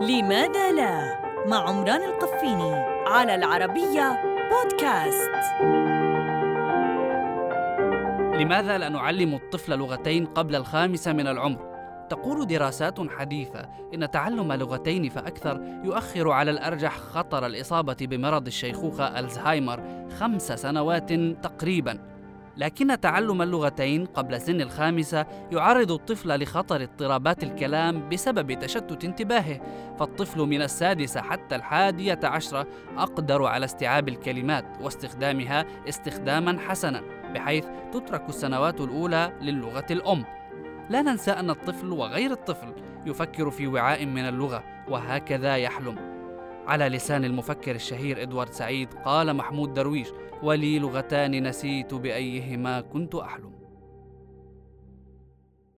لماذا لا؟ مع عمران القفيني على العربية بودكاست. لماذا لا نعلم الطفل لغتين قبل الخامسة من العمر؟ تقول دراسات حديثة إن تعلم لغتين فأكثر يؤخر على الأرجح خطر الإصابة بمرض الشيخوخة ألزهايمر خمس سنوات تقريباً. لكن تعلم اللغتين قبل سن الخامسة يعرض الطفل لخطر اضطرابات الكلام بسبب تشتت انتباهه فالطفل من السادسة حتى الحادية عشرة أقدر على استيعاب الكلمات واستخدامها استخداما حسنا بحيث تترك السنوات الأولى للغة الأم. لا ننسى أن الطفل وغير الطفل يفكر في وعاء من اللغة وهكذا يحلم. على لسان المفكر الشهير إدوارد سعيد قال محمود درويش ولي لغتان نسيت بأيهما كنت أحلم.